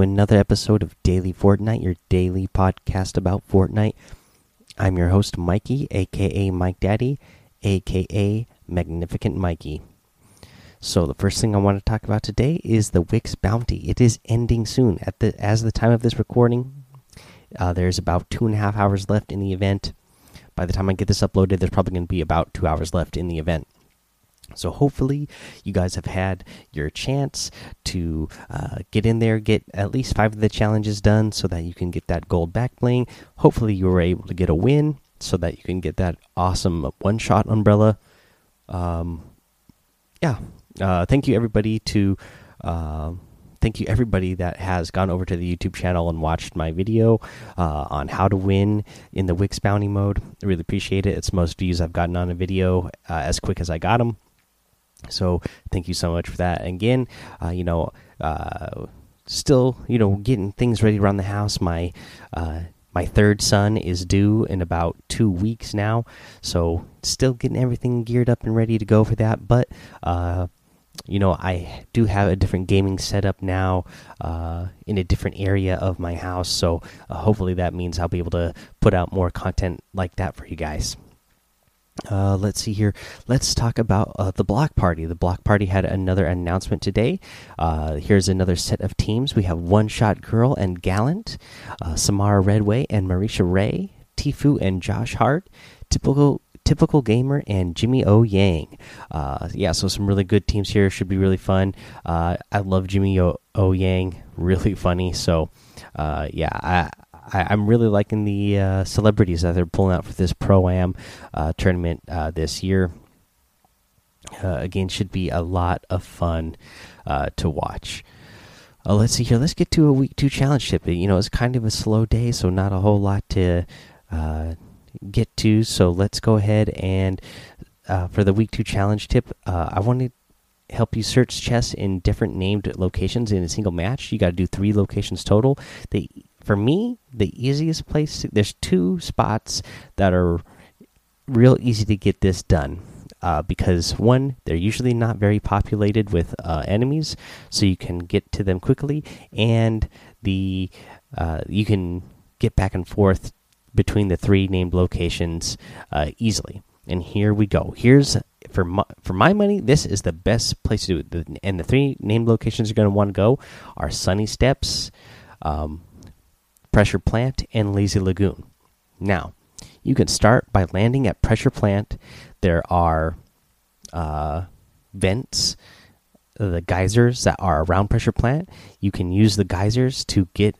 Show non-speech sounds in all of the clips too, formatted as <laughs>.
Another episode of Daily Fortnite, your daily podcast about Fortnite. I'm your host, Mikey, aka Mike Daddy, aka Magnificent Mikey. So the first thing I want to talk about today is the Wick's bounty. It is ending soon. At the as the time of this recording, uh, there's about two and a half hours left in the event. By the time I get this uploaded, there's probably going to be about two hours left in the event. So hopefully you guys have had your chance to uh, get in there, get at least five of the challenges done, so that you can get that gold back bling. Hopefully you were able to get a win, so that you can get that awesome one-shot umbrella. Um, yeah, uh, thank you everybody to. Uh, thank you everybody that has gone over to the YouTube channel and watched my video uh, on how to win in the Wick's bounty mode. I really appreciate it. It's most views I've gotten on a video uh, as quick as I got them. So thank you so much for that. Again, uh, you know, uh, still, you know, getting things ready around the house. My uh, my third son is due in about two weeks now, so still getting everything geared up and ready to go for that. But uh, you know, I do have a different gaming setup now uh, in a different area of my house, so uh, hopefully that means I'll be able to put out more content like that for you guys. Uh, let's see here. Let's talk about uh, the block party. The block party had another announcement today. Uh, here's another set of teams. We have One Shot Girl and Gallant, uh, Samara Redway and Marisha Ray, Tfue and Josh Hart, typical typical gamer and Jimmy O Yang. Uh, yeah, so some really good teams here. Should be really fun. Uh, I love Jimmy O, o Yang. <laughs> Really funny. So yeah, I I, am really liking the uh, celebrities that they're pulling out for this pro am uh, tournament uh, this year. Uh, again, should be a lot of fun uh, to watch. Uh, let's see here. Let's get to a week two challenge tip. You know, it's kind of a slow day, so not a whole lot to get to. So let's go ahead and for the week two challenge tip, I wanted to help you search chests in different named locations in a single match. You got to do three locations total. They for me, the easiest place to, there's two spots that are real easy to get this done. Uh, because one, they're usually not very populated with uh, enemies, so you can get to them quickly, and the uh, you can get back and forth between the three named locations uh, easily. And here we go. Here's for my, for my money, this is the best place to do it. And the three named locations you're going to want to go are Sunny Steps, um, Pressure Plant, and Lazy Lagoon. Now, you can start by landing at Pressure Plant. There are uh, vents, the geysers that are around Pressure Plant. You can use the geysers to get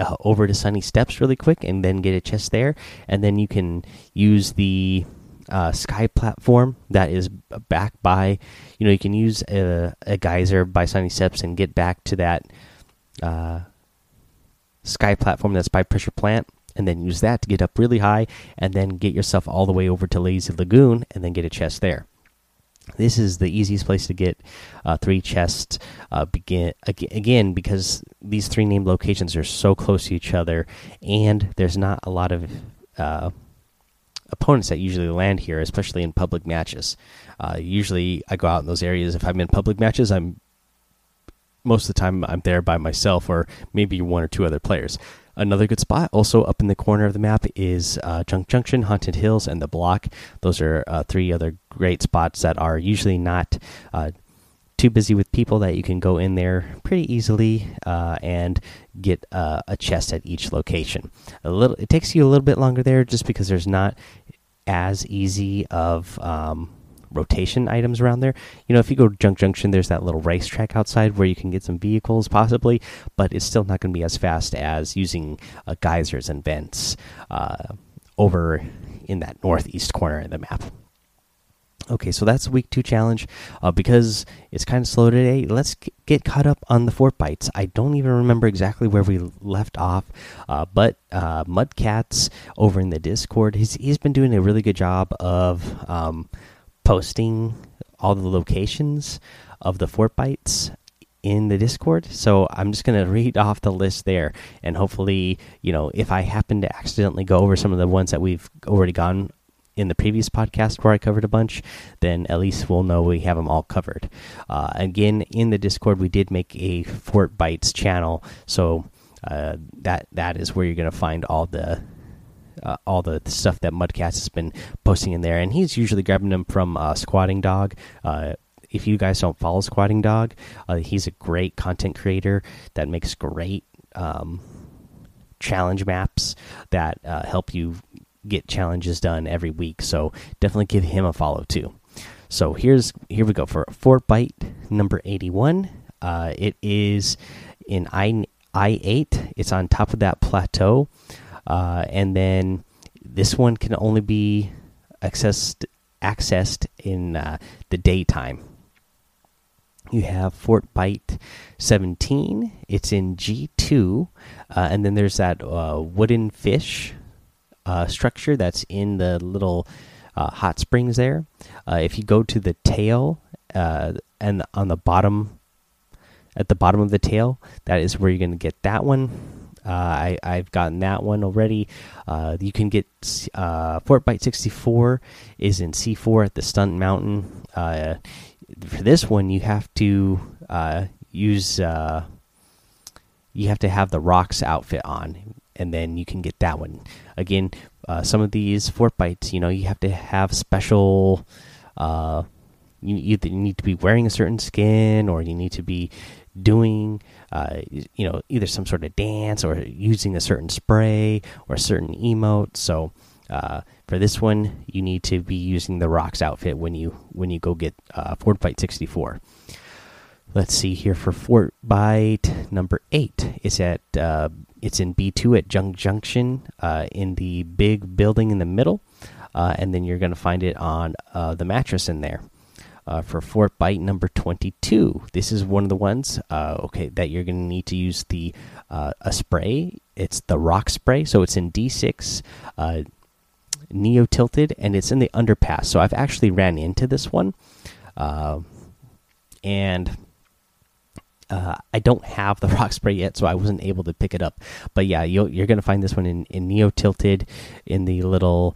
uh, over to Sunny Steps really quick and then get a chest there. And then you can use the uh, sky platform that is back by, you know, you can use a, a geyser by Sunny Steps and get back to that uh, sky platform that's by pressure plant and then use that to get up really high and then get yourself all the way over to lazy lagoon and then get a chest there. This is the easiest place to get uh, three chests uh, begin again because these three named locations are so close to each other and there's not a lot of uh, opponents that usually land here especially in public matches. Uh, usually i go out in those areas. If i'm in public matches i'm most of the time I'm there by myself or maybe one or two other players. Another good spot, also up in the corner of the map, is uh, Junk Junction, Haunted Hills, and the Block. Those are uh, three other great spots that are usually not uh, too busy with people that you can go in there pretty easily uh, and get uh, a chest at each location. A little, it takes you a little bit longer there just because there's not as easy of um, rotation items around there. You know, if you go to Junk Junction, there's that little racetrack outside where you can get some vehicles possibly, but it's still not going to be as fast as using uh, geysers and vents uh, over in that northeast corner of the map. Okay, so that's week two challenge. Uh, because it's kind of slow today, let's get caught up on the fort bites. I don't even remember exactly where we left off, uh, but uh, Mudcats over in the Discord, he's he's been doing a really good job of um, posting all the locations of the fort bites in the discord so i'm just going <laughs> to read off the list there and hopefully you know if i happen to accidentally go over some of the ones that we've already gone in the previous podcast where I covered a bunch, then at least we'll know we have them all covered. Uh, again, in the Discord, we did make a Fort Bites channel, so uh, that that is where you're going to find all the uh, all the stuff that Mudcast has been posting in there, and he's usually grabbing them from uh, Squatting Dog. Uh, if you guys don't follow Squatting Dog, uh, he's a great content creator that makes great um, challenge maps that uh, help you get challenges done every week. So definitely give him a follow too. So here's here we go for Fort Bite number eighty one. Uh, it is in I I eight. It's on top of that plateau. Uh, and then this one can only be accessed accessed in uh, the daytime. You have Fort Byte 17. It's in G2, uh, and then there's that uh, wooden fish uh, structure that's in the little hot springs there. if you go to the tail and on the bottom, at the bottom of the tail, that is where you're going to get that one uh, I I've gotten that one already. Uh, you can get uh, Fort Bite 64 is in C4 at the Stunt Mountain. Uh, for this one, you have to uh, use you have to have the Rox outfit on, and then you can get that one. Again, some of these Fort Bites, you know, you have to have special. you either need to be wearing a certain skin, or you need to be doing uh, you know either some sort of dance or using a certain spray or a certain emote. So uh, for this one you need to be using the Rox outfit when you when you go get uh, fort Bite 64 let's see here for fort bite number eight. It's at uh, it's in b2 at junk junction uh, in the big building in the middle. Uh, and then you're going to find it on the mattress in there uh, for Fort Bite number 22. This is one of the ones, uh, okay, that you're going to need to use the uh, a spray. It's the rock spray, so it's in D6, uh, neo tilted, and it's in the underpass. So I've actually ran into this one, uh, and. Uh, I don't have the <laughs> rock spray yet, so I wasn't able to pick it up. But yeah, you are going to find this one in, in Neo Tilted in the little.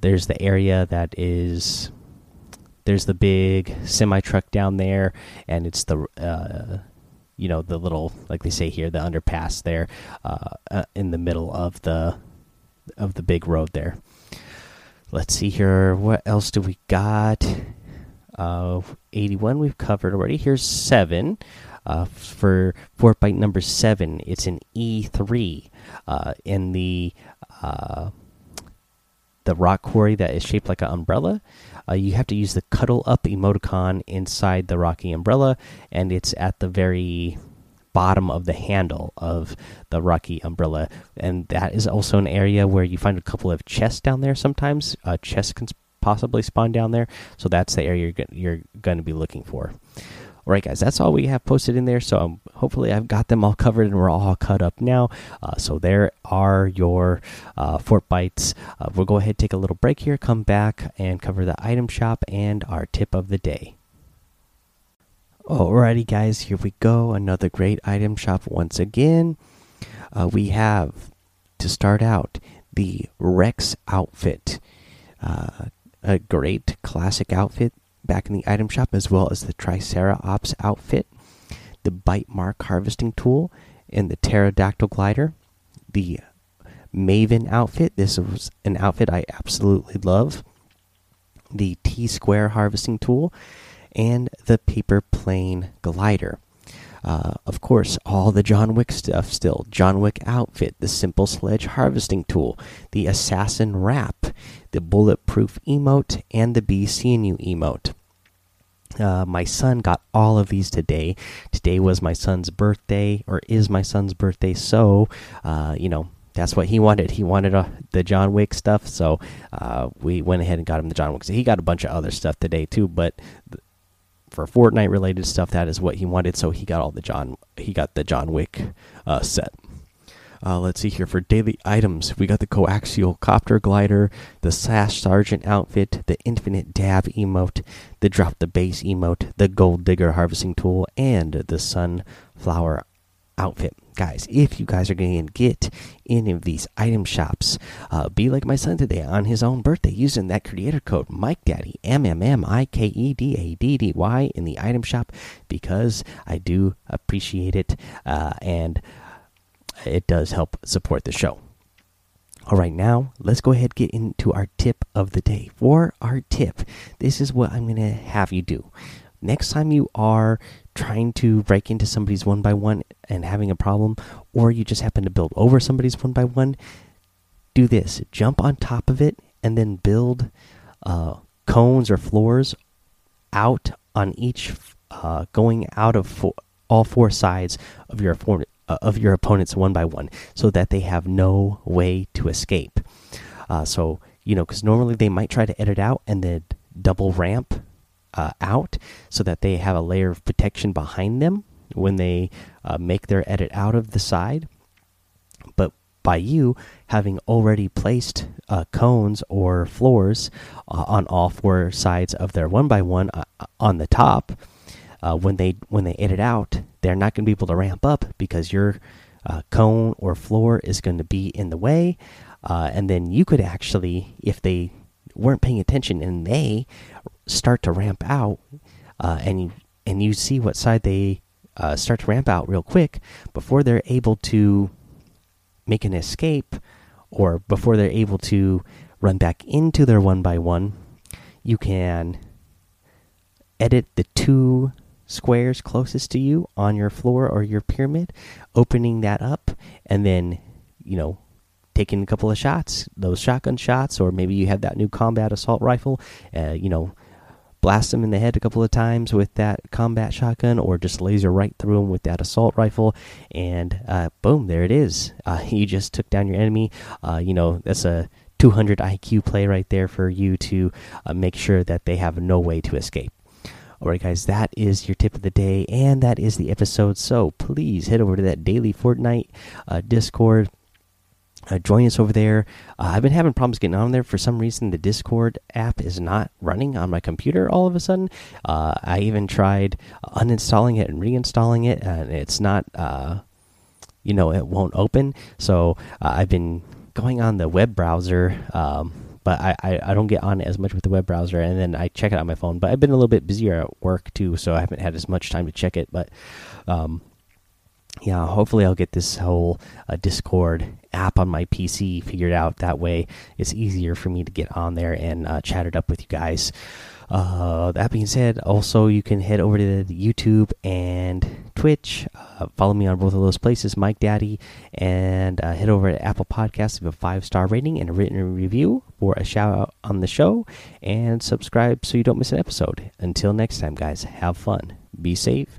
there's the area that is there's the big semi truck down there, and it's the uh, you know the little like they say here the underpass there uh, uh, in the middle of the of the big road there. Let's see here. What else do we got? Uh, 81 we've covered already. Here's seven. Uh, for Fort Bite number seven, it's an E3 uh, in the uh, the rock quarry that is shaped like an umbrella. Uh, you have to use the cuddle up emoticon inside the rocky umbrella, and it's at the very bottom of the handle of the rocky umbrella. And that is also an area where you find a couple of chests down there sometimes. Uh, chests can possibly spawn down there. So that's the area you're, you're going to be looking for all right, guys, that's all we have posted in there. So um, hopefully, I've got them all covered and we're all cut up now. Uh, so there are your uh, Fort Bites. Uh, we'll go ahead take a little break here, come back and cover the item shop and our tip of the day. Alrighty, guys, here we go. Another great item shop once again. Uh, we have to start out the Rex outfit. Uh, a great classic outfit back in the item shop, as well as the Triceratops outfit, the Bite Mark harvesting tool, and the Pterodactyl glider. The Maven outfit. This was an outfit I absolutely love. The T Square harvesting tool, and the Paper Plane glider. Uh, of course, all the John Wick stuff still. John Wick outfit, the Simple Sledge harvesting tool, the Assassin wrap, the Bulletproof emote, and the You emote. Uh, my son got all of these today. Today was my son's birthday, or is my son's birthday. So, uh, you know, that's what he wanted. He wanted uh, the John Wick stuff. So, uh, we went ahead and got him the John Wick. So he got a bunch of other stuff today too, but for Fortnite related stuff, that is what he wanted. So he got all the John. He got the John Wick uh, set. Uh, let's see here for daily items. We got the coaxial copter glider, the Sash Sergeant outfit, the infinite dab emote, the drop the bass emote, the gold digger harvesting tool, and the sunflower outfit. Guys, if you guys are going to get any of these item shops, uh, be like my son today on his own birthday using that creator code Mike Daddy M M M I K E D A D D Y in the item shop because I do appreciate it uh, and it does help support the show. All right, now let's go ahead get into our tip of the day. For our tip, this is what I'm going to have you do. Next time you are trying to break into somebody's one by one and having a problem, or you just happen to build over somebody's one by one, do this jump on top of it and then build uh, cones or floors out on each, uh, going out of four, all four sides of your uh, of your opponents one by one, so that they have no way to escape. Uh, so you know, because normally they might try to edit out and then double ramp uh, out, so that they have a layer of protection behind them when they uh, make their edit out of the side. But by you having already placed uh, cones or floors uh, on all four sides of their one by one on the top, when they when they edit out, they're not going to be able to ramp up because your uh, cone or floor is going to be in the way. Uh, and then you could actually, if they weren't paying attention and they start to ramp out, uh, and you and you see what side they uh, start to ramp out real quick before they're able to make an escape, or before they're able to run back into their one by one, you can edit the two squares closest to you on your floor or your pyramid, opening that up, and then, you know, taking a couple of shots, those shotgun shots, or maybe you have that new combat assault rifle, uh, you know, blast them in the head a couple of times with that combat shotgun, or just laser right through them with that assault rifle, and uh, boom, there it is. Uh, <laughs> you just took down your enemy. Uh, you know, that's a 200 IQ play right there for you to uh, make sure that they have no way to escape. Alright, guys, that is your tip of the day, and that is the episode. So please head over to that daily Fortnite uh, Discord. Uh, join us over there. Uh, I've been having problems getting on there. For some reason, the Discord app is not running on my computer all of a sudden. Uh, I even tried uninstalling it and reinstalling it, and it's not, uh, you know, it won't open. So uh, I've been going on the web browser. Um, but I, I, I, don't get on it as much with the web browser, and then I check it on my phone. But I've been a little bit busier at work too, so I haven't had as much time to check it. But um, yeah, hopefully I'll get this whole uh, Discord app on my PC figured out. That way, it's easier for me to get on there and uh, chat it up with you guys. Uh, that being said, also you can head over to YouTube and Twitch. Uh, follow me on both of those places, Mike Daddy, and uh, head over to Apple Podcasts, leave a five star rating and a written review for a shout out on the show, and subscribe so you don't miss an episode. Until next time, guys, have fun, be safe,